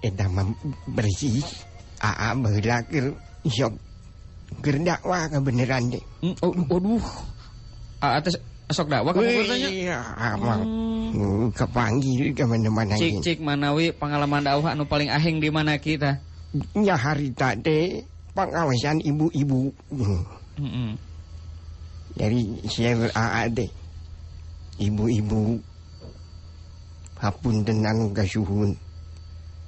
edang bersih aa baheula keur iya, hmm, oh, sok keur dakwah ka beneran deh aduh aa teh sok dakwah ka beureurnya iya amang ah, hmm. hmm. kepanggil ka mana cik cik manawi pengalaman dakwah anu paling aheng di mana kita nya harita teh pengawasan ibu-ibu hmm. dari share aa teh ibu-ibu hapunten tenang kasuhun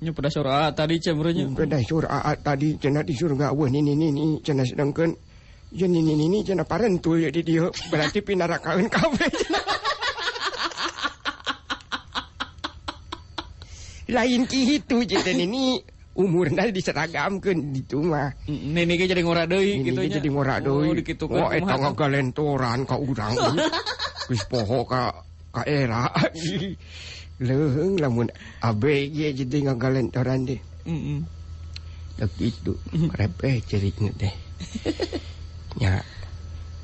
padaat tadiat ah, tadi ce dis sedang berarti pin ka lain itu ini umur dari diseragam ke di rumah u wis poho Ka era leheng lamun abe jadi ngagalan orang deh mm -mm. itu repeh ceritnya deh ya